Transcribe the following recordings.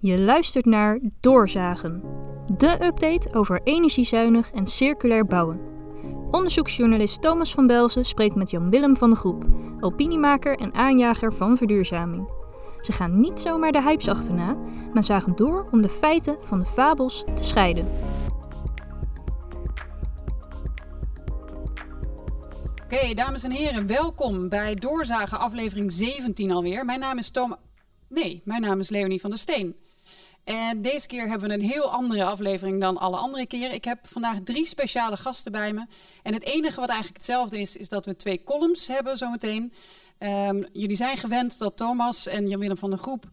Je luistert naar Doorzagen, de update over energiezuinig en circulair bouwen. Onderzoeksjournalist Thomas van Belzen spreekt met Jan-Willem van de Groep, opiniemaker en aanjager van verduurzaming. Ze gaan niet zomaar de hypes achterna, maar zagen door om de feiten van de fabels te scheiden. Oké, dames en heren, welkom bij Doorzagen aflevering 17 alweer. Mijn naam is Tom. Nee, mijn naam is Leonie van der Steen. En deze keer hebben we een heel andere aflevering dan alle andere keren. Ik heb vandaag drie speciale gasten bij me. En het enige wat eigenlijk hetzelfde is, is dat we twee columns hebben zometeen. Um, jullie zijn gewend dat Thomas en Jan-Willem van der Groep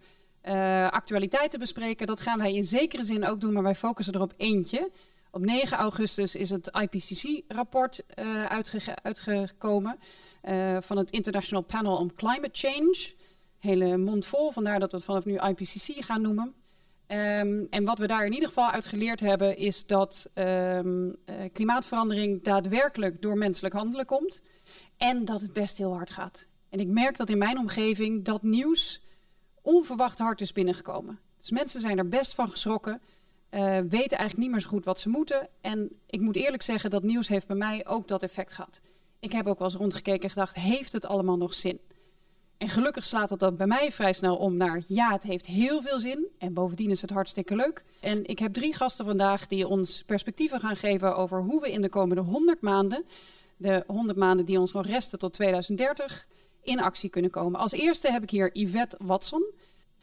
uh, actualiteiten bespreken. Dat gaan wij in zekere zin ook doen, maar wij focussen er op eentje. Op 9 augustus is het IPCC-rapport uitge uitgekomen uh, van het International Panel on Climate Change. Hele mond vol, vandaar dat we het vanaf nu IPCC gaan noemen. Um, en wat we daar in ieder geval uit geleerd hebben, is dat um, uh, klimaatverandering daadwerkelijk door menselijk handelen komt. En dat het best heel hard gaat. En ik merk dat in mijn omgeving dat nieuws onverwacht hard is binnengekomen. Dus mensen zijn er best van geschrokken. Uh, weten eigenlijk niet meer zo goed wat ze moeten. En ik moet eerlijk zeggen, dat nieuws heeft bij mij ook dat effect gehad. Ik heb ook wel eens rondgekeken en gedacht, heeft het allemaal nog zin? En gelukkig slaat dat bij mij vrij snel om naar ja, het heeft heel veel zin. En bovendien is het hartstikke leuk. En ik heb drie gasten vandaag die ons perspectieven gaan geven over hoe we in de komende 100 maanden, de 100 maanden die ons nog resten tot 2030, in actie kunnen komen. Als eerste heb ik hier Yvette Watson.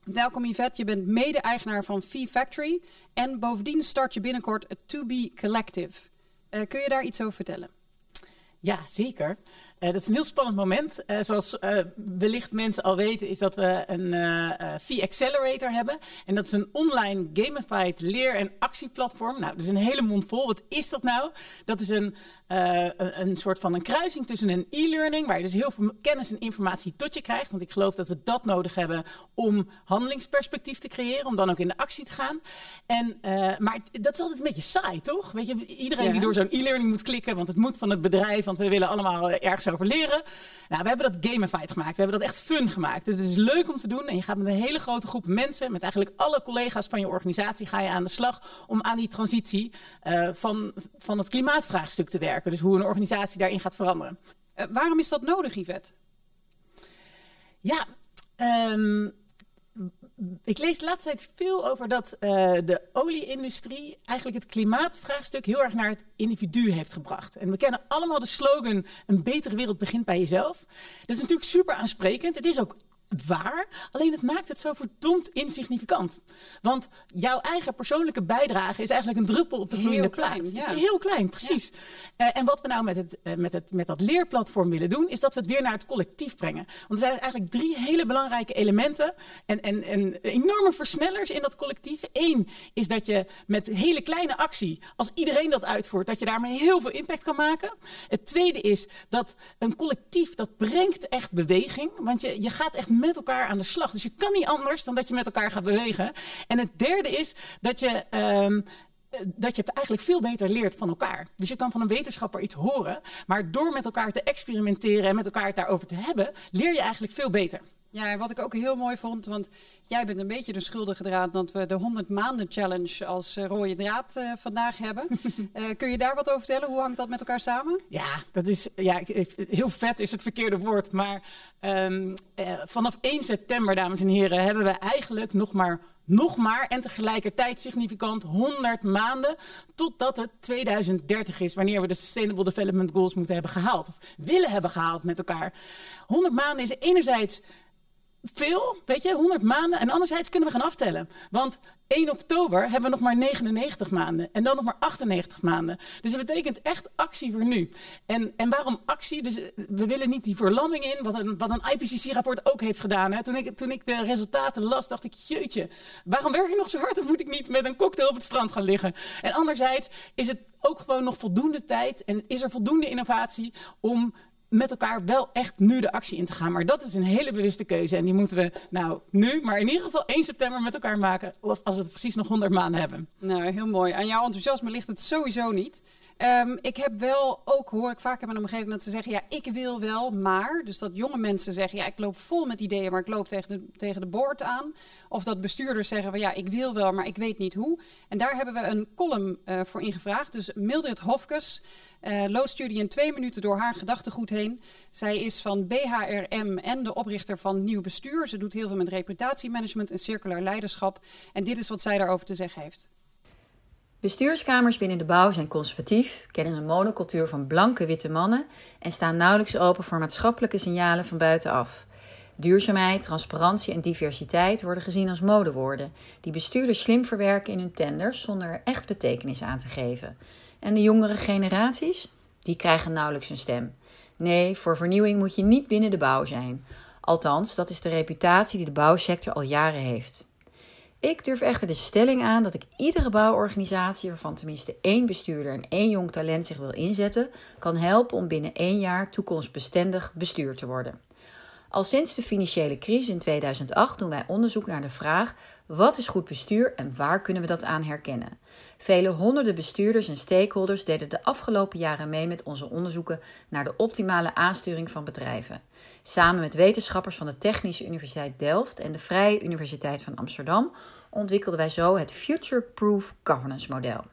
Welkom Yvette, je bent mede-eigenaar van Fee Factory. En bovendien start je binnenkort het To Be Collective. Uh, kun je daar iets over vertellen? Ja, zeker. Uh, dat is een heel spannend moment. Uh, zoals uh, wellicht mensen al weten, is dat we een Fee Accelerator hebben. En dat is een online gamified leer- en actieplatform. Nou, dat is een hele mond vol. Wat is dat nou? Dat is een, een, een, soort van een kruising tussen een e-learning, waar je dus heel veel kennis en informatie tot je krijgt. Want ik geloof dat we dat nodig hebben om handelingsperspectief te creëren, om dan ook in de actie te gaan. En, maar dat is altijd een beetje saai, toch? Weet je, iedereen ja. die door zo'n e-learning moet klikken, want het moet van het bedrijf, want we willen allemaal ergens over leren. Nou, we hebben dat gamified gemaakt. We hebben dat echt fun gemaakt. Dus het is leuk om te doen. En je gaat met een hele grote groep mensen, met eigenlijk alle collega's van je organisatie, ga je aan de slag om aan die transitie uh, van, van het klimaatvraagstuk te werken. Dus hoe een organisatie daarin gaat veranderen. Uh, waarom is dat nodig, Yvette? Ja, um, ik lees de laatste tijd veel over dat uh, de olieindustrie eigenlijk het klimaatvraagstuk heel erg naar het individu heeft gebracht. En we kennen allemaal de slogan: een betere wereld begint bij jezelf. Dat is natuurlijk super aansprekend. Het is ook waar, alleen het maakt het zo verdomd insignificant. Want jouw eigen persoonlijke bijdrage is eigenlijk een druppel op de gloeiende plaat. Ja. heel klein, precies. Ja. Uh, en wat we nou met, het, uh, met, het, met dat leerplatform willen doen, is dat we het weer naar het collectief brengen. Want er zijn eigenlijk drie hele belangrijke elementen en, en, en enorme versnellers in dat collectief. Eén is dat je met hele kleine actie, als iedereen dat uitvoert, dat je daarmee heel veel impact kan maken. Het tweede is dat een collectief, dat brengt echt beweging. Want je, je gaat echt met elkaar aan de slag. Dus je kan niet anders dan dat je met elkaar gaat bewegen. En het derde is dat je. Um, dat je het eigenlijk veel beter leert van elkaar. Dus je kan van een wetenschapper iets horen, maar door met elkaar te experimenteren en met elkaar het daarover te hebben, leer je eigenlijk veel beter. Ja, wat ik ook heel mooi vond, want jij bent een beetje de schuldige draad dat we de 100 maanden challenge als uh, rode draad uh, vandaag hebben. uh, kun je daar wat over vertellen? Hoe hangt dat met elkaar samen? Ja, dat is ja, heel vet is het verkeerde woord, maar um, vanaf 1 september, dames en heren, hebben we eigenlijk nog maar nog maar en tegelijkertijd significant 100 maanden totdat het 2030 is, wanneer we de Sustainable Development Goals moeten hebben gehaald of willen hebben gehaald met elkaar. 100 maanden is enerzijds veel, weet je, 100 maanden. En anderzijds kunnen we gaan aftellen. Want 1 oktober hebben we nog maar 99 maanden. En dan nog maar 98 maanden. Dus dat betekent echt actie voor nu. En, en waarom actie? Dus we willen niet die verlamming in, wat een, wat een IPCC-rapport ook heeft gedaan. Hè. Toen, ik, toen ik de resultaten las, dacht ik, jeetje, waarom werk je nog zo hard? Dan moet ik niet met een cocktail op het strand gaan liggen. En anderzijds is het ook gewoon nog voldoende tijd en is er voldoende innovatie om met elkaar wel echt nu de actie in te gaan. Maar dat is een hele bewuste keuze. En die moeten we nou nu, maar in ieder geval 1 september met elkaar maken. Als we precies nog 100 maanden hebben. Nou, heel mooi. Aan jouw enthousiasme ligt het sowieso niet. Ehm, ik heb wel ook, hoor ik vaak in mijn omgeving, dat ze zeggen, ja, ik wil wel, maar. Dus dat jonge mensen zeggen, ja, ik loop vol met ideeën, maar ik loop tegen de, tegen de boord aan. Of dat bestuurders zeggen, ja, ik wil wel, maar ik weet niet hoe. En daar hebben we een column uh, voor ingevraagd. Dus Mildred Hofkes uh, loodstuurde in twee minuten door haar gedachtegoed heen. Zij is van BHRM en de oprichter van Nieuw Bestuur. Ze doet heel veel met reputatiemanagement en circulair leiderschap. En dit is wat zij daarover te zeggen heeft. Bestuurskamers binnen de bouw zijn conservatief, kennen een monocultuur van blanke witte mannen en staan nauwelijks open voor maatschappelijke signalen van buitenaf. Duurzaamheid, transparantie en diversiteit worden gezien als modewoorden, die bestuurders slim verwerken in hun tenders zonder er echt betekenis aan te geven. En de jongere generaties? Die krijgen nauwelijks een stem. Nee, voor vernieuwing moet je niet binnen de bouw zijn. Althans, dat is de reputatie die de bouwsector al jaren heeft. Ik durf echter de stelling aan dat ik iedere bouworganisatie waarvan tenminste één bestuurder en één jong talent zich wil inzetten, kan helpen om binnen één jaar toekomstbestendig bestuur te worden. Al sinds de financiële crisis in 2008 doen wij onderzoek naar de vraag: wat is goed bestuur en waar kunnen we dat aan herkennen? Vele honderden bestuurders en stakeholders deden de afgelopen jaren mee met onze onderzoeken naar de optimale aansturing van bedrijven. Samen met wetenschappers van de Technische Universiteit Delft en de Vrije Universiteit van Amsterdam ontwikkelden wij zo het Future Proof Governance model.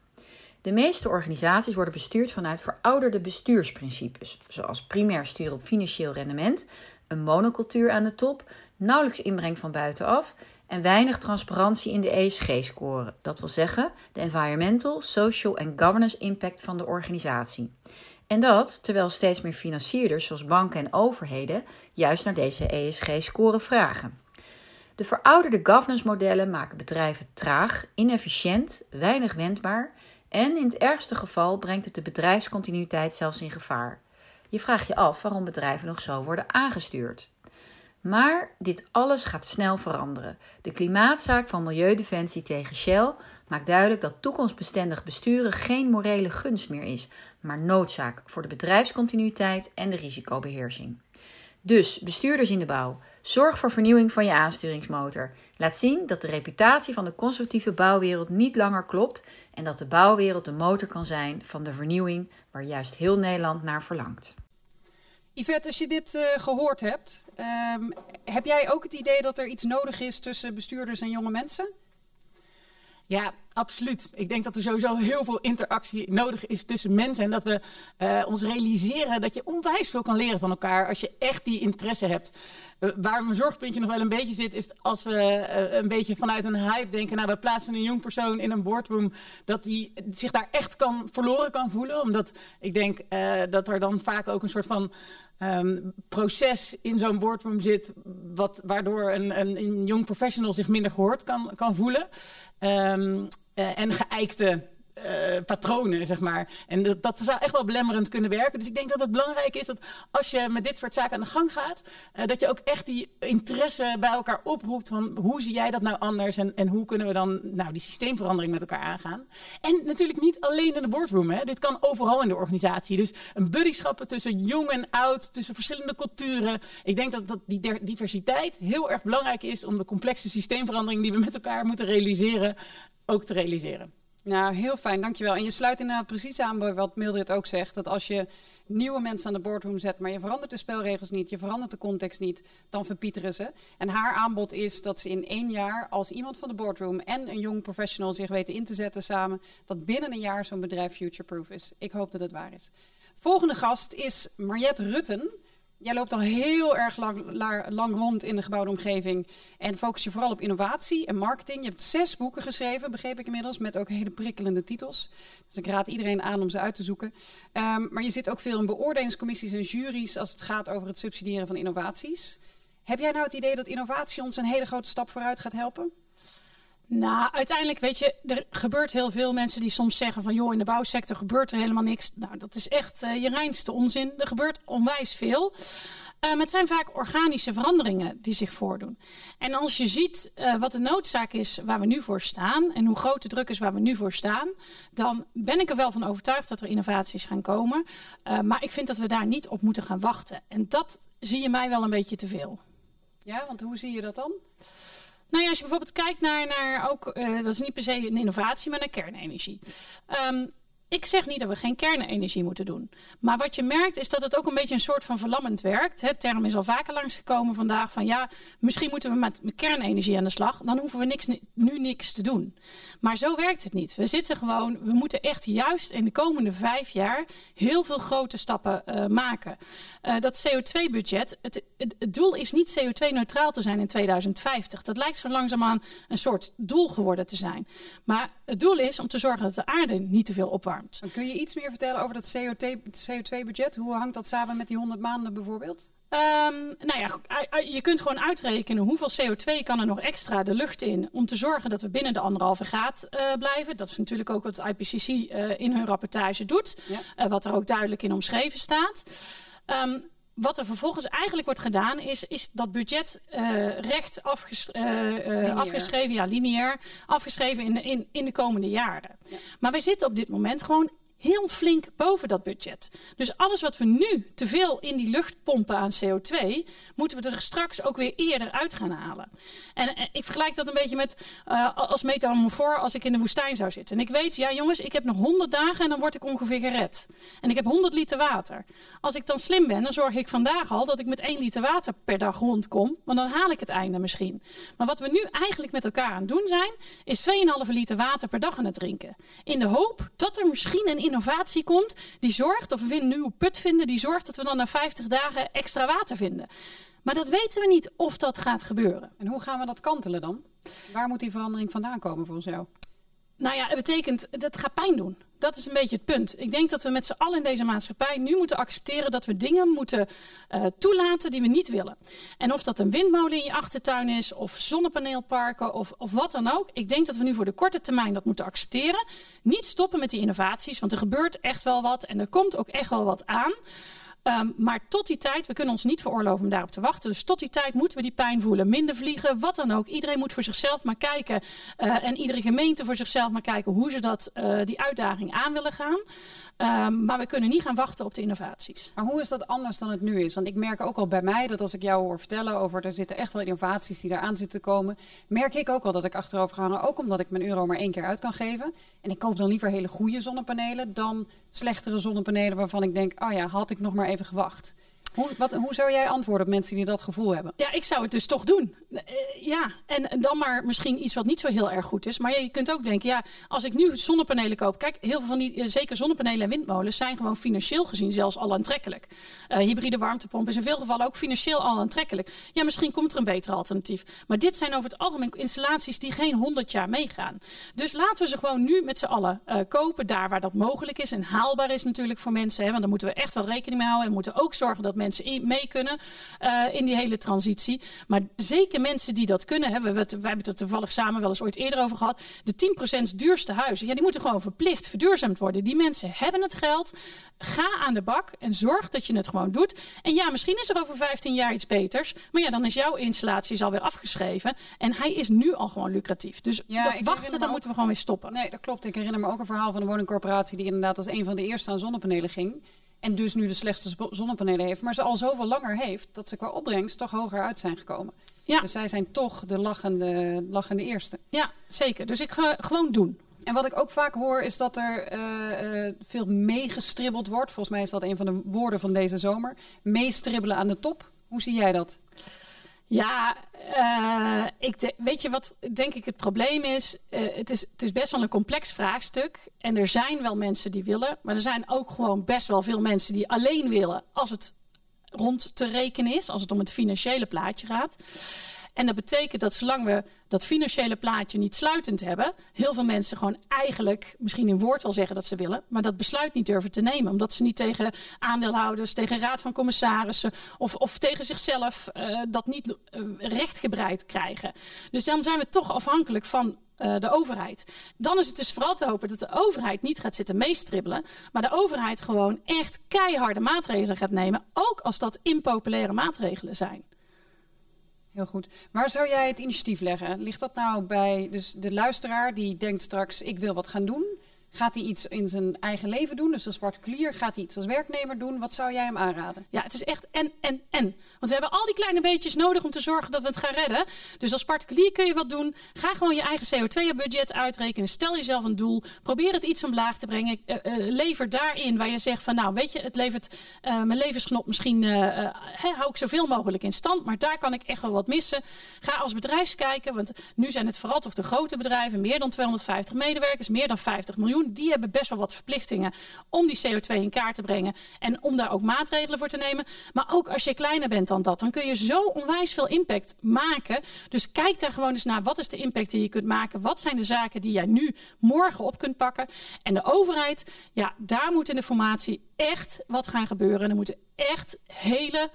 De meeste organisaties worden bestuurd vanuit verouderde bestuursprincipes, zoals primair sturen op financieel rendement, een monocultuur aan de top, nauwelijks inbreng van buitenaf en weinig transparantie in de ESG-score. Dat wil zeggen de environmental, social en governance impact van de organisatie. En dat terwijl steeds meer financierders, zoals banken en overheden, juist naar deze ESG-score vragen. De verouderde governance-modellen maken bedrijven traag, inefficiënt, weinig wendbaar en in het ergste geval brengt het de bedrijfscontinuïteit zelfs in gevaar. Je vraagt je af waarom bedrijven nog zo worden aangestuurd. Maar dit alles gaat snel veranderen. De klimaatzaak van Milieudefensie tegen Shell maakt duidelijk dat toekomstbestendig besturen geen morele gunst meer is, maar noodzaak voor de bedrijfscontinuïteit en de risicobeheersing. Dus bestuurders in de bouw, zorg voor vernieuwing van je aansturingsmotor. Laat zien dat de reputatie van de conservatieve bouwwereld niet langer klopt en dat de bouwwereld de motor kan zijn van de vernieuwing waar juist heel Nederland naar verlangt. Yvette, als je dit uh, gehoord hebt, um, heb jij ook het idee dat er iets nodig is tussen bestuurders en jonge mensen? Ja, absoluut. Ik denk dat er sowieso heel veel interactie nodig is tussen mensen. En dat we uh, ons realiseren dat je onwijs veel kan leren van elkaar als je echt die interesse hebt. Uh, waar mijn zorgpuntje nog wel een beetje zit, is als we uh, een beetje vanuit een hype denken. Nou, we plaatsen een jong persoon in een boardroom. Dat die zich daar echt kan, verloren kan voelen. Omdat ik denk dat er dan vaak ook een soort van um, proces in zo'n boardroom zit, wat, waardoor een, een, een, jong professional zich minder gehoord kan, kan voelen. Um, uh, en geëikte patronen, zeg maar. En dat, dat, zou echt wel belemmerend kunnen werken. Dus ik denk dat het belangrijk is dat als je met dit soort zaken aan de gang gaat, uh, dat je ook echt die interesse bij elkaar oproept van hoe zie jij dat nou anders en, en hoe kunnen we dan nou, die systeemverandering met elkaar aangaan. En natuurlijk niet alleen in de boardroom. Hè. Dit kan overal in de organisatie. Dus een buddyschappen tussen jong en oud, tussen verschillende culturen. Ik denk dat, dat die diversiteit heel erg belangrijk is om de complexe systeemverandering die we met elkaar moeten realiseren, ook te realiseren. Nou, heel fijn, dankjewel. En je sluit inderdaad precies aan bij wat Mildred ook zegt. Dat als je nieuwe mensen aan de boardroom zet, maar je verandert de spelregels niet, je verandert de context niet, dan verpieteren ze. En haar aanbod is dat ze in één jaar, als iemand van de boardroom en een jong professional zich weten in te zetten samen, dat binnen een jaar zo'n bedrijf futureproof is. Ik hoop dat het waar is. Volgende gast is Mariette Rutten. Jij loopt al heel erg lang, lang, rond in de gebouwde omgeving en focus je vooral op innovatie en marketing. Je hebt zes boeken geschreven, begreep ik inmiddels, met ook hele prikkelende titels. Dus ik raad iedereen aan om ze uit te zoeken. Um, maar je zit ook veel in beoordelingscommissies en juries als het gaat over het subsidiëren van innovaties. Heb jij nou het idee dat innovatie ons een hele grote stap vooruit gaat helpen? Nou, uiteindelijk weet je, er gebeurt heel veel mensen die soms zeggen van joh, in de bouwsector gebeurt er helemaal niks. Nou, dat is echt uh, je reinste onzin. Er gebeurt onwijs veel. Maar het zijn vaak organische veranderingen die zich voordoen. En als je ziet uh, wat de noodzaak is waar we nu voor staan en hoe groot de druk is waar we nu voor staan, dan ben ik er wel van overtuigd dat er innovaties gaan komen. Uh, maar ik vind dat we daar niet op moeten gaan wachten. En dat zie je mij wel een beetje te veel. Ja, want hoe zie je dat dan? Nou ja, als je bijvoorbeeld kijkt naar, naar ook, uh, dat is niet per se een innovatie, maar naar kernenergie. Um, Ik zeg niet dat we geen kernenergie moeten doen. Maar wat je merkt is dat het ook een beetje een soort van verlammend werkt. Het term is al vaker langsgekomen vandaag van ja, misschien moeten we met, kernenergie aan de slag. Dan hoeven we niks, nu niks te doen. Maar zo werkt het niet. We zitten gewoon, we moeten echt juist in de komende vijf jaar heel veel grote stappen uh, maken. Uh, dat CO2-budget, het, het, het, doel is niet CO2-neutraal te zijn in 2050. Dat lijkt zo langzaamaan een soort doel geworden te zijn. Maar het doel is om te zorgen dat de aarde niet te veel opwarmt. Kun je iets meer vertellen over dat CO2-budget? Hoe hangt dat samen met die 100 maanden bijvoorbeeld? Um, nou ja, je kunt gewoon uitrekenen hoeveel CO2 kan er nog extra de lucht in om te zorgen dat we binnen de anderhalve graad uh, blijven. Dat is natuurlijk ook wat IPCC uh, eh, in hun rapportage doet, ja. uh, wat er ook duidelijk in omschreven staat. Um, wat er vervolgens eigenlijk wordt gedaan, is, is dat budget uh, recht afges uh, afgeschreven, ja, lineair, afgeschreven in de, in, in de komende jaren. Ja. Maar wij zitten op dit moment gewoon heel flink boven dat budget. Dus alles wat we nu te veel in die lucht pompen aan CO2, moeten we er straks ook weer eerder uit gaan halen. En, eh, ik vergelijk dat een beetje met uh, als metamorfoor als ik in de woestijn zou zitten. En ik weet, ja jongens, ik heb nog 100 dagen en dan word ik ongeveer gered. En ik heb 100 liter water. Als ik dan slim ben, dan zorg ik vandaag al dat ik met 1 liter water per dag rondkom. Want dan haal ik het einde misschien. Maar wat we nu eigenlijk met elkaar aan het doen zijn, is 2,5 liter water per dag aan het drinken. In de hoop dat er misschien een innovatie komt die zorgt, of we een nieuwe put vinden, die zorgt dat we dan na 50 dagen extra water vinden. Maar dat weten we niet of dat gaat gebeuren. En hoe gaan we dat kantelen dan? Waar moet die verandering vandaan komen volgens jou? Nou ja, het betekent, dat gaat pijn doen. Dat is een beetje het punt. Ik denk dat we met z'n allen in deze maatschappij nu moeten accepteren dat we dingen moeten uh, toelaten die we niet willen. En of dat een windmolen in je achtertuin is, of zonnepaneelparken, of, of wat dan ook. Ik denk dat we nu voor de korte termijn dat moeten accepteren. Niet stoppen met die innovaties, want er gebeurt echt wel wat en er komt ook echt wel wat aan. Um, maar tot die tijd, we kunnen ons niet veroorloven om daarop te wachten. Dus tot die tijd moeten we die pijn voelen. Minder vliegen, wat dan ook. Iedereen moet voor zichzelf maar kijken. Uh, en iedere gemeente voor zichzelf maar kijken hoe ze dat, uh, die uitdaging aan willen gaan. Um, maar we kunnen niet gaan wachten op de innovaties. Maar hoe is dat anders dan het nu is? Want ik merk ook al bij mij dat als ik jou hoor vertellen over er zitten echt wel innovaties die eraan zitten komen, merk ik ook al dat ik achterover ga hangen. Ook omdat ik mijn euro maar één keer uit kan geven. En ik koop dan liever hele goede zonnepanelen dan slechtere zonnepanelen waarvan ik denk, oh ja, had ik nog maar even gewacht. Hoe, wat, hoe zou jij antwoorden op mensen die dat gevoel hebben? Ja, ik zou het dus toch doen. Uh, ja, en dan maar misschien iets wat niet zo heel erg goed is. Maar je kunt ook denken, ja, als ik nu zonnepanelen koop. Kijk, heel veel van die, uh, zeker zonnepanelen en windmolens, zijn gewoon financieel gezien zelfs al aantrekkelijk. Uh, hybride warmtepomp is in veel gevallen ook financieel al aantrekkelijk. Ja, misschien komt er een beter alternatief. Maar dit zijn over het algemeen installaties die geen 100 jaar meegaan. Dus laten we ze gewoon nu met z'n allen kopen, daar waar dat mogelijk is en haalbaar is natuurlijk voor mensen. Hè, want daar moeten we echt wel rekening mee houden. En moeten ook zorgen dat mensen mee kunnen uh, in die hele transitie. Maar zeker mensen die dat kunnen, hè, we, we, hebben het er toevallig samen wel eens ooit eerder over gehad. De 10% duurste huizen, ja, die moeten gewoon verplicht verduurzaamd worden. Die mensen hebben het geld. Ga aan de bak en zorg dat je het gewoon doet. En ja, misschien is er over 15 jaar iets beters. Maar ja, dan is jouw installatie alweer afgeschreven. En hij is nu al gewoon lucratief. Dus ja, dat wachten, dan moeten we gewoon weer stoppen. Nee, dat klopt. Ik herinner me ook een verhaal van een woningcorporatie die inderdaad als een van de eerste aan zonnepanelen ging. En dus nu de slechtste zonnepanelen heeft. Maar ze al zoveel langer heeft dat ze qua opbrengst toch hoger uit zijn gekomen. Ja. Dus zij zijn toch de lachende, lachende eerste. Ja, zeker. Dus ik ga gewoon doen. En wat ik ook vaak hoor is dat er uh, uh, veel meegestribbeld wordt. Volgens mij is dat een van de woorden van deze zomer. Meestribbelen aan de top. Hoe zie jij dat? Ja, uh, ik weet je wat denk ik het probleem is? Uh, het is? Het is best wel een complex vraagstuk. En er zijn wel mensen die willen. Maar er zijn ook gewoon best wel veel mensen die alleen willen als het rond te rekenen is. Als het om het financiële plaatje gaat. En dat betekent dat zolang we dat financiële plaatje niet sluitend hebben, heel veel mensen gewoon eigenlijk misschien in woord wel zeggen dat ze willen, maar dat besluit niet durven te nemen. Omdat ze niet tegen aandeelhouders, tegen raad van commissarissen of, of tegen zichzelf uh, dat niet uh, rechtgebreid krijgen. Dus dan zijn we toch afhankelijk van uh, de overheid. Dan is het dus vooral te hopen dat de overheid niet gaat zitten meestribbelen, maar de overheid gewoon echt keiharde maatregelen gaat nemen, ook als dat impopulaire maatregelen zijn. Heel goed. Waar zou jij het initiatief leggen? Ligt dat nou bij dus de luisteraar die denkt straks ik wil wat gaan doen? Gaat hij iets in zijn eigen leven doen, dus als particulier? Gaat hij iets als werknemer doen? Wat zou jij hem aanraden? Ja, het is echt en, en, en. Want we hebben al die kleine beetjes nodig om te zorgen dat we het gaan redden. Dus als particulier kun je wat doen. Ga gewoon je eigen CO2-budget uitrekenen. Stel jezelf een doel. Probeer het iets omlaag te brengen. Uh, uh, lever daarin waar je zegt van nou, weet je, het levert uh, mijn levensgenot misschien, he, hou ik zoveel mogelijk in stand. Maar daar kan ik echt wel wat missen. Ga als bedrijf kijken, want nu zijn het vooral toch de grote bedrijven. Meer dan 250 medewerkers, meer dan 50 miljoen die hebben best wel wat verplichtingen om die CO2 in kaart te brengen en om daar ook maatregelen voor te nemen. Maar ook als je kleiner bent dan dat, dan kun je zo onwijs veel impact maken. Dus kijk daar gewoon eens naar. Wat is de impact die je kunt maken? Wat zijn de zaken die jij nu morgen op kunt pakken? En de overheid, ja, daar moet in de formatie echt wat gaan gebeuren. En er moeten echt hele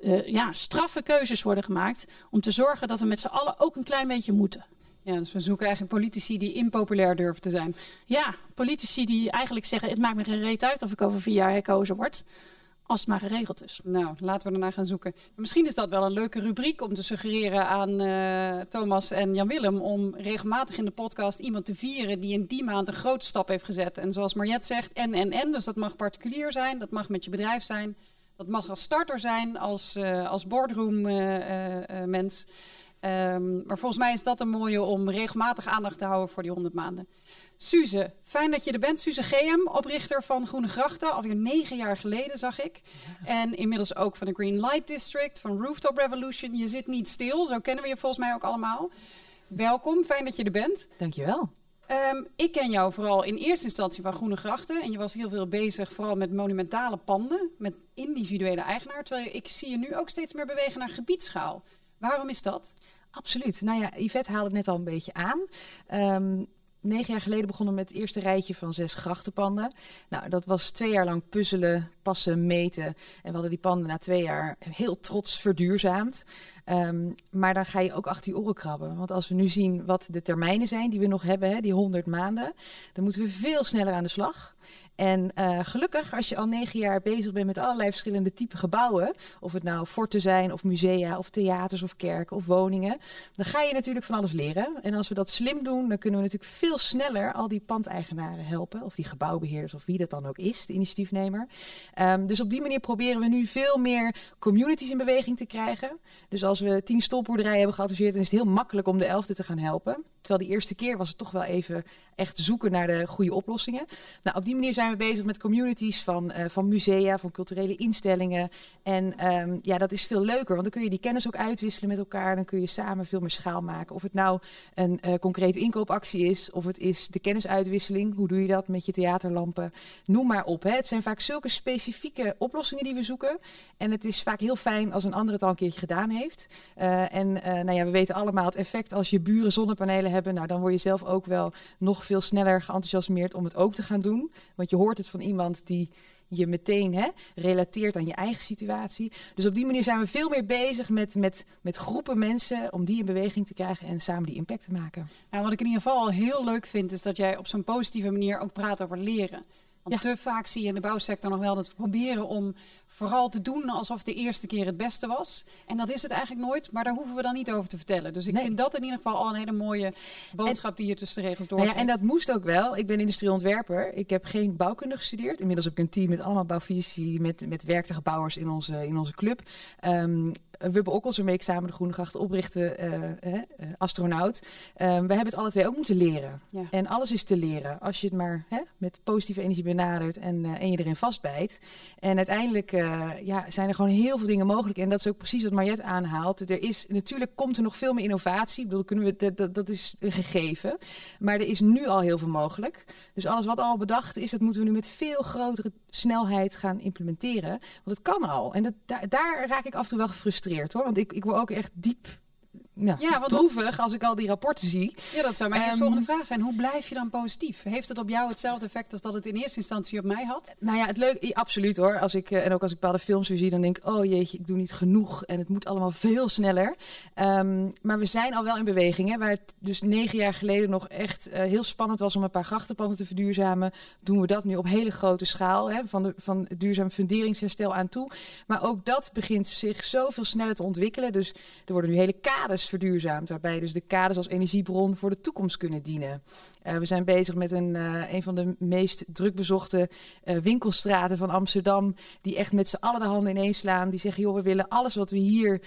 uh, ja, straffe keuzes worden gemaakt om te zorgen dat we met z'n allen ook een klein beetje moeten. Ja, dus we zoeken eigenlijk politici die impopulair durven te zijn. Ja, politici die eigenlijk zeggen: het maakt me geen reet uit of ik over vier jaar herkozen word. Als het maar geregeld is. Nou, laten we ernaar gaan zoeken. Misschien is dat wel een leuke rubriek om te suggereren aan uh, Thomas en Jan-Willem. Om regelmatig in de podcast iemand te vieren die in die maand een grote stap heeft gezet. En zoals Mariette zegt, en, en, en. Dus dat mag particulier zijn, dat mag met je bedrijf zijn. Dat mag als starter zijn, als, uh, als boardroom uh, mens. Um, maar volgens mij is dat een mooie om regelmatig aandacht te houden voor die 100 maanden. Suze, fijn dat je er bent. Suze GM, oprichter van Groene Grachten, alweer negen jaar geleden zag ik. En inmiddels ook van de Green Light District, van Rooftop Revolution. Je zit niet stil, zo kennen we je volgens mij ook allemaal. Welkom, fijn dat je er bent. Dankjewel. Um, ik ken jou vooral in eerste instantie van Groene Grachten. En je was heel veel bezig vooral met monumentale panden, met individuele eigenaar. Terwijl ik zie je nu ook steeds meer bewegen naar gebiedsschaal. Waarom is dat? Absoluut. Nou ja, Yvette haalde het net al een beetje aan. Um, negen jaar geleden begonnen met het eerste rijtje van zes grachtenpanden. Nou, dat was twee jaar lang puzzelen, passen, meten. En we hadden die panden na twee jaar heel trots verduurzaamd. Um, maar dan ga je ook achter je oren krabben. Want als we nu zien wat de termijnen zijn die we nog hebben, hè, die 100 maanden, dan moeten we veel sneller aan de slag. En uh, gelukkig, als je al negen jaar bezig bent met allerlei verschillende type gebouwen, of het nou forten zijn, of musea, of theaters, of kerken, of woningen, dan ga je natuurlijk van alles leren. En als we dat slim doen, dan kunnen we natuurlijk veel sneller al die pandeigenaren helpen, of die gebouwbeheerders, of wie dat dan ook is, de initiatiefnemer. Um, dus op die manier proberen we nu veel meer communities in beweging te krijgen. Dus als we tien stolboerderijen hebben geadviseerd, dan is het heel makkelijk om de elfde te gaan helpen. Terwijl die eerste keer was het toch wel even echt zoeken naar de goede oplossingen. Nou, op die manier zijn we bezig met communities van, uh, van musea, van culturele instellingen. En um, ja, dat is veel leuker, want dan kun je die kennis ook uitwisselen met elkaar. Dan kun je samen veel meer schaal maken. Of het nou een uh, concrete inkoopactie is, of het is de kennisuitwisseling. Hoe doe je dat met je theaterlampen? Noem maar op. Hè. Het zijn vaak zulke specifieke oplossingen die we zoeken. En het is vaak heel fijn als een ander het al een keertje gedaan heeft. Uh, en nou ja, we weten allemaal het effect als je buren zonnepanelen hebben. Nou, dan word je zelf ook wel nog veel sneller geenthousiasmeerd om het ook te gaan doen. Want je hoort het van iemand die je meteen hè, relateert aan je eigen situatie. Dus op die manier zijn we veel meer bezig met, met, met groepen mensen om die in beweging te krijgen en samen die impact te maken. Nou, wat ik in ieder geval heel leuk vind, is dat jij op zo'n positieve manier ook praat over leren. Want ja. te vaak zie je in de bouwsector nog wel dat we proberen om vooral te doen alsof de eerste keer het beste was. En dat is het eigenlijk nooit, maar daar hoeven we dan niet over te vertellen. Dus ik nee. vind dat in ieder geval al een hele mooie boodschap en, die je tussen de regels door. Nou ja, en dat moest ook wel. Ik ben industrieel ontwerper. Ik heb geen bouwkunde gestudeerd. Inmiddels heb ik een team met allemaal bouwvisie, met, met werktuigbouwers bouwers in onze, in onze club. Um, Wubbe Okkels, waarmee ik samen de Groene Gracht oprichten, uh, uh, astronaut. we hebben het alle twee ook moeten leren. Ja. En alles is te leren. Als je het maar hè, met positieve energie benadert en, en je erin vastbijt. En uiteindelijk ja, zijn er gewoon heel veel dingen mogelijk. En dat is ook precies wat Mariette aanhaalt. Er is, natuurlijk komt er nog veel meer innovatie. Ik bedoel, kunnen we, dat, dat is een gegeven. Maar er is nu al heel veel mogelijk. Dus alles wat al bedacht is, dat moeten we nu met veel grotere snelheid gaan implementeren. Want het kan al. En dat, daar, daar raak ik af en toe wel gefrustreerd hoor. Want ik, ik word ook echt diep ja, want droevig als ik al die rapporten zie. Ja, dat zou mijn um, volgende vraag zijn. Hoe blijf je dan positief? Heeft het op jou hetzelfde effect als dat het in eerste instantie op mij had? Nou ja, het leuke, absoluut hoor. Als ik, en ook als ik bepaalde films weer zie, dan denk ik, oh jeetje, ik doe niet genoeg. En het moet allemaal veel sneller. Um, maar we zijn al wel in beweging. Hè, waar het dus negen jaar geleden nog echt uh, heel spannend was om een paar grachtenpanden te verduurzamen. Doen we dat nu op hele grote schaal. Hè, van, de, van duurzaam funderingsherstel aan toe. Maar ook dat begint zich zoveel sneller te ontwikkelen. Dus er worden nu hele kaders Waarbij dus de kaders als energiebron voor de toekomst kunnen dienen. Uh, we zijn bezig met een, uh, een van de meest drukbezochte uh, winkelstraten van Amsterdam. Die echt met z'n allen de handen ineens slaan. Die zeggen, joh, we willen alles wat we hier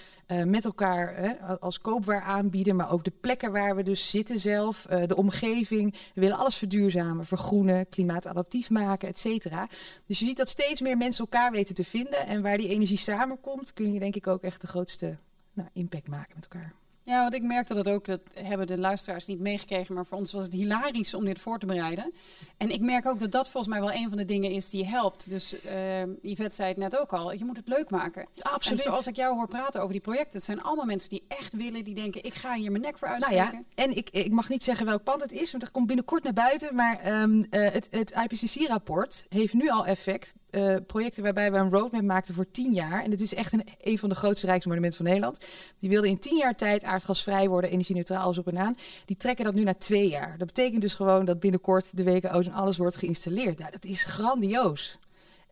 met elkaar als koopwaar aanbieden. Maar ook de plekken waar we dus zitten zelf. de omgeving. We willen alles verduurzamen, vergroenen, klimaatadaptief maken, et cetera. Dus je ziet dat steeds meer mensen elkaar weten te vinden. En waar die energie samenkomt, kun je denk ik ook echt de grootste nou, impact maken met elkaar. Ja, want ik merkte dat ook, dat hebben de luisteraars niet meegekregen, maar voor ons was het hilarisch om dit voor te bereiden. En ik merk ook dat dat volgens mij wel een van de dingen is die helpt. Dus uh, Yvette zei het net ook al, je moet het leuk maken. Absoluut. En zoals ik jou hoor praten over die projecten, het zijn allemaal mensen die echt willen, die denken, ik ga hier mijn nek voor uitsteken. Nou ja, en ik, ik mag niet zeggen welk pand het is, want dat komt binnenkort naar buiten. Maar um, uh, het, het IPCC-rapport heeft nu al effect uh, projecten waarbij we een roadmap maakten voor tien jaar. En het is echt een, een van de grootste rijksmonumenten van Nederland. Die wilden in tien jaar tijd aardgasvrij worden, energie-neutraal, alles op en aan. Die trekken dat nu naar twee jaar. Dat betekent dus gewoon dat binnenkort de WKO's en alles wordt geïnstalleerd. Nou, dat is grandioos.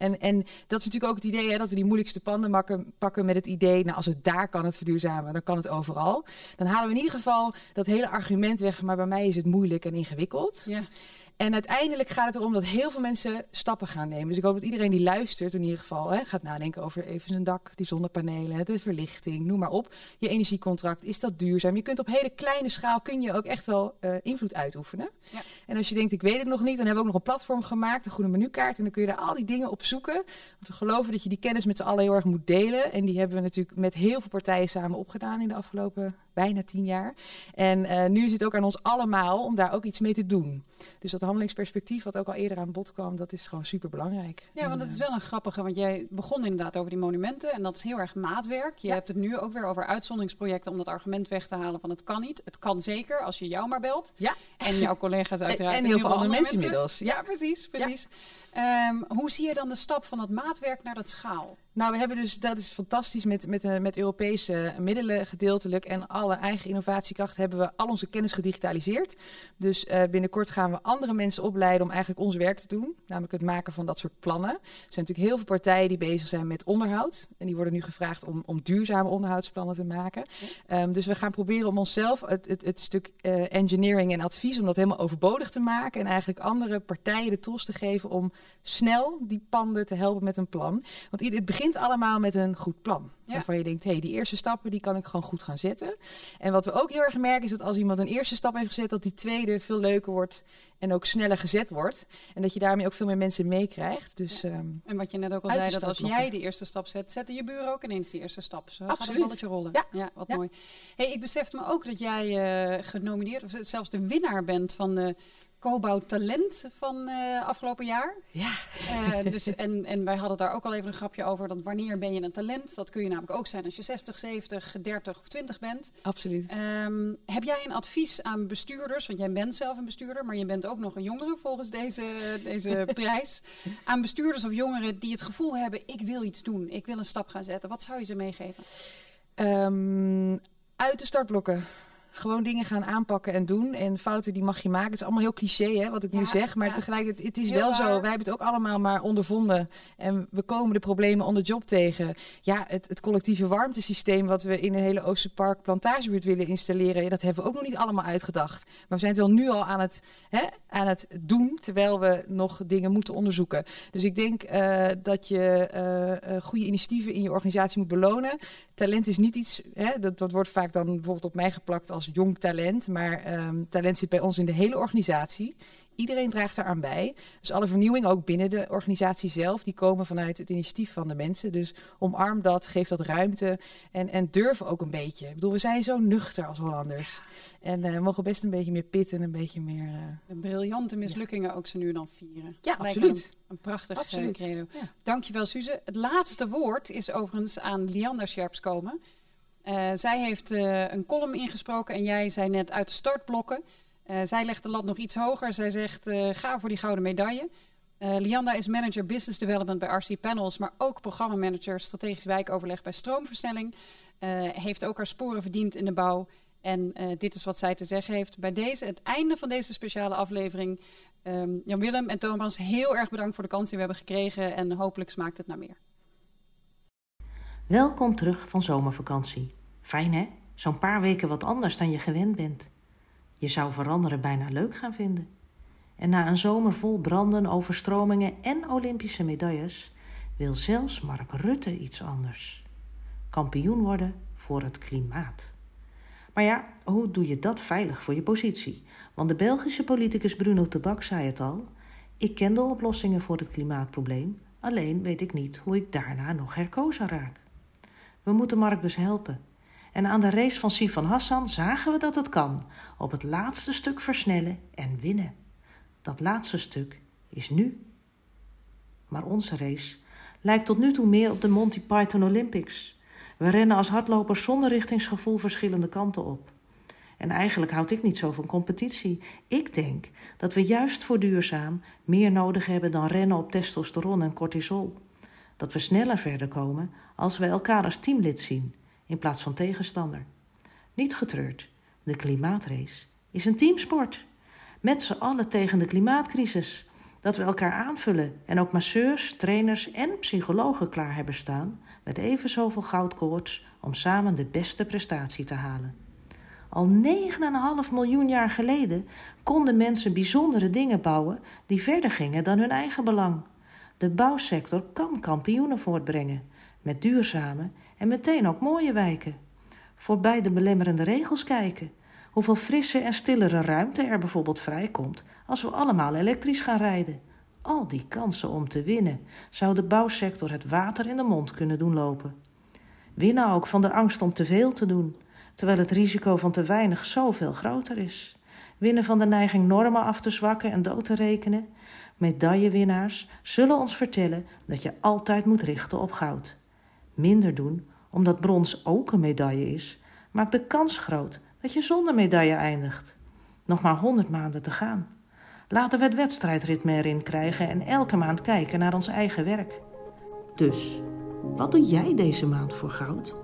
En, en dat is natuurlijk ook het idee hè, dat we die moeilijkste panden pakken met het idee, nou als het daar kan het verduurzamen, dan kan het overal. Dan halen we in ieder geval dat hele argument weg maar bij mij is het moeilijk en ingewikkeld. Ja. En uiteindelijk gaat het erom dat heel veel mensen stappen gaan nemen. Dus ik hoop dat iedereen die luistert in ieder geval hè, gaat nadenken over even zijn dak, die zonnepanelen, de verlichting, noem maar op. Je energiecontract, is dat duurzaam? Je kunt op hele kleine schaal kun je ook echt wel uh, invloed uitoefenen. Ja. En als je denkt, ik weet het nog niet, dan hebben we ook nog een platform gemaakt, een goede menukaart. En dan kun je daar al die dingen op zoeken. Want we geloven dat je die kennis met z'n allen heel erg moet delen. En die hebben we natuurlijk met heel veel partijen samen opgedaan in de afgelopen bijna tien jaar. En uh, nu is het ook aan ons allemaal om daar ook iets mee te doen. Dus dat handelingsperspectief, wat ook al eerder aan bod kwam, dat is gewoon super belangrijk. Ja, want het is wel een grappige, want jij begon inderdaad over die monumenten en dat is heel erg maatwerk. Je ja. hebt het nu ook weer over uitzonderingsprojecten om dat argument weg te halen van het kan niet. Het kan zeker als je jou maar belt. Ja. En jouw collega's uiteraard. En, en heel veel andere mensen, mensen inmiddels. Ja, ja precies, precies. Um, hoe zie je dan de stap van dat maatwerk naar dat schaal? Nou, we hebben dus, dat is fantastisch, met, met, uh, met Europese middelen gedeeltelijk en alle eigen innovatiekracht hebben we al onze kennis gedigitaliseerd. Dus uh, binnenkort gaan we andere mensen opleiden om eigenlijk ons werk te doen, namelijk het maken van dat soort plannen. Er zijn natuurlijk heel veel partijen die bezig zijn met onderhoud en die worden nu gevraagd om, om duurzame onderhoudsplannen te maken. Ja. Um, dus we gaan proberen om onszelf het, het, het stuk uh, engineering en advies, om dat helemaal overbodig te maken en eigenlijk andere partijen de tools te geven om snel die panden te helpen met een plan. Want het begint allemaal met een goed plan. Ja. Waarvan je denkt, hé, hey, die eerste stappen die kan ik gewoon goed gaan zetten. En wat we ook heel erg merken is dat als iemand een eerste stap heeft gezet, dat die tweede veel leuker wordt en ook sneller gezet wordt. En dat je daarmee ook veel meer mensen meekrijgt. Dus, ja. um, en wat je net ook al zei, dat als jij de eerste stap zet, zetten je buren ook ineens die eerste stap. Zo Absoluut. gaat het balletje rollen. Ja, ja wat mooi. Hey, ik besefte me ook dat jij uh, genomineerd, of zelfs de winnaar bent van de Cobouw Talent van uh, afgelopen jaar. Ja. Uh, dus, en, en wij hadden daar ook al even een grapje over. Dat wanneer ben je een talent? Dat kun je namelijk ook zijn als je 60, 70, 30 of 20 bent. Absoluut. Um, heb jij een advies aan bestuurders? Want jij bent zelf een bestuurder, maar je bent ook nog een jongere volgens deze, deze prijs. Aan bestuurders of jongeren die het gevoel hebben: ik wil iets doen, ik wil een stap gaan zetten. Wat zou je ze meegeven? Um, uit de startblokken gewoon dingen gaan aanpakken en doen. En fouten die mag je maken. Het is allemaal heel cliché hè, wat ik ja, nu zeg. Maar ja. tegelijkertijd, het is heel wel waar. zo. Wij hebben het ook allemaal maar ondervonden. En we komen de problemen onder job tegen. Ja, het, het collectieve warmtesysteem wat we in de hele Oosterpark plantagebuurt willen installeren. Ja, dat hebben we ook nog niet allemaal uitgedacht. Maar we zijn het wel nu al aan het, hè, aan het doen. Terwijl we nog dingen moeten onderzoeken. Dus ik denk uh, dat je uh, uh, goede initiatieven in je organisatie moet belonen. Talent is niet iets, hè, dat, dat wordt vaak dan bijvoorbeeld op mij geplakt als jong talent. Maar um, talent zit bij ons in de hele organisatie. Iedereen draagt daaraan bij. Dus alle vernieuwingen, ook binnen de organisatie zelf, die komen vanuit het initiatief van de mensen. Dus omarm dat, geef dat ruimte en, en durf ook een beetje. Ik bedoel, we zijn zo nuchter als Hollanders. En uh, mogen best een beetje meer pitten en een beetje meer... Uh, de briljante mislukkingen ja. ook ze nu dan vieren. Ja, absoluut. Een, een prachtig absoluut. Credo. Ja. Dankjewel, Suze. Het laatste woord is overigens aan Lianda Scherps komen. Uh, zij heeft uh, een column ingesproken en jij zei net uit de startblokken. Uh, zij legt de lat nog iets hoger. Zij zegt: ga voor die gouden medaille. Lianda is manager business development bij RC Panels, maar ook programmamanager strategisch wijkoverleg bij Stroomversnelling. heeft ook haar sporen verdiend in de bouw. En dit is wat zij te zeggen heeft. Bij deze, het einde van deze speciale aflevering. Um, Jan Willem en Thomas, heel erg bedankt voor de kans die we hebben gekregen. En hopelijk smaakt het naar meer. Welkom terug van zomervakantie. Fijn hè? Zo'n paar weken wat anders dan je gewend bent. Je zou veranderen bijna leuk gaan vinden. En na een zomer vol branden, overstromingen en Olympische medailles wil zelfs Mark Rutte iets anders. Kampioen worden voor het klimaat. Maar ja, hoe doe je dat veilig voor je positie? Want de Belgische politicus Bruno Tebak zei het al: ik ken de oplossingen voor het klimaatprobleem, alleen weet ik niet hoe ik daarna nog herkozen raak. We moeten Mark dus helpen. En aan de race van Sifan Hassan zagen we dat het kan. Op het laatste stuk versnellen en winnen. Dat laatste stuk is nu. Maar onze race lijkt tot nu toe meer op de Monty Python Olympics. We rennen als hardlopers zonder richtingsgevoel verschillende kanten op. En eigenlijk houd ik niet zo van competitie. Ik denk dat we juist voor duurzaam meer nodig hebben dan rennen op testosteron en cortisol. Dat we sneller verder komen als we elkaar als teamlid zien in plaats van tegenstander. Niet getreurd, de klimaatrace is een teamsport. Met z'n allen tegen de klimaatcrisis. Dat we elkaar aanvullen en ook masseurs, trainers en psychologen klaar hebben staan met even zoveel goudkoorts om samen de beste prestatie te halen. Al 9,5 miljoen jaar geleden konden mensen bijzondere dingen bouwen die verder gingen dan hun eigen belang. De bouwsector kan kampioenen voortbrengen, met duurzame en meteen ook mooie wijken. Voorbij de belemmerende regels kijken. Hoeveel frisse en stillere ruimte er bijvoorbeeld vrijkomt als we allemaal elektrisch gaan rijden. Al die kansen om te winnen zou de bouwsector het water in de mond kunnen doen lopen. Winnen ook van de angst om te veel te doen, terwijl het risico van te weinig zoveel groter is. Winnen van de neiging normen af te zwakken en dood te rekenen. Medaillewinnaars zullen ons vertellen dat je altijd moet richten op goud. Minder doen, omdat brons ook een medaille is, maakt de kans groot dat je zonder medaille eindigt. Nog maar honderd maanden te gaan. Laten we het wedstrijdritme erin krijgen en elke maand kijken naar ons eigen werk. Dus, wat doe jij deze maand voor goud?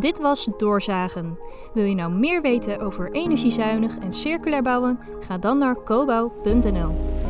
Dit was Doorzagen. Wil je nou meer weten over energiezuinig en circulair bouwen? Ga dan naar cobouw.nl.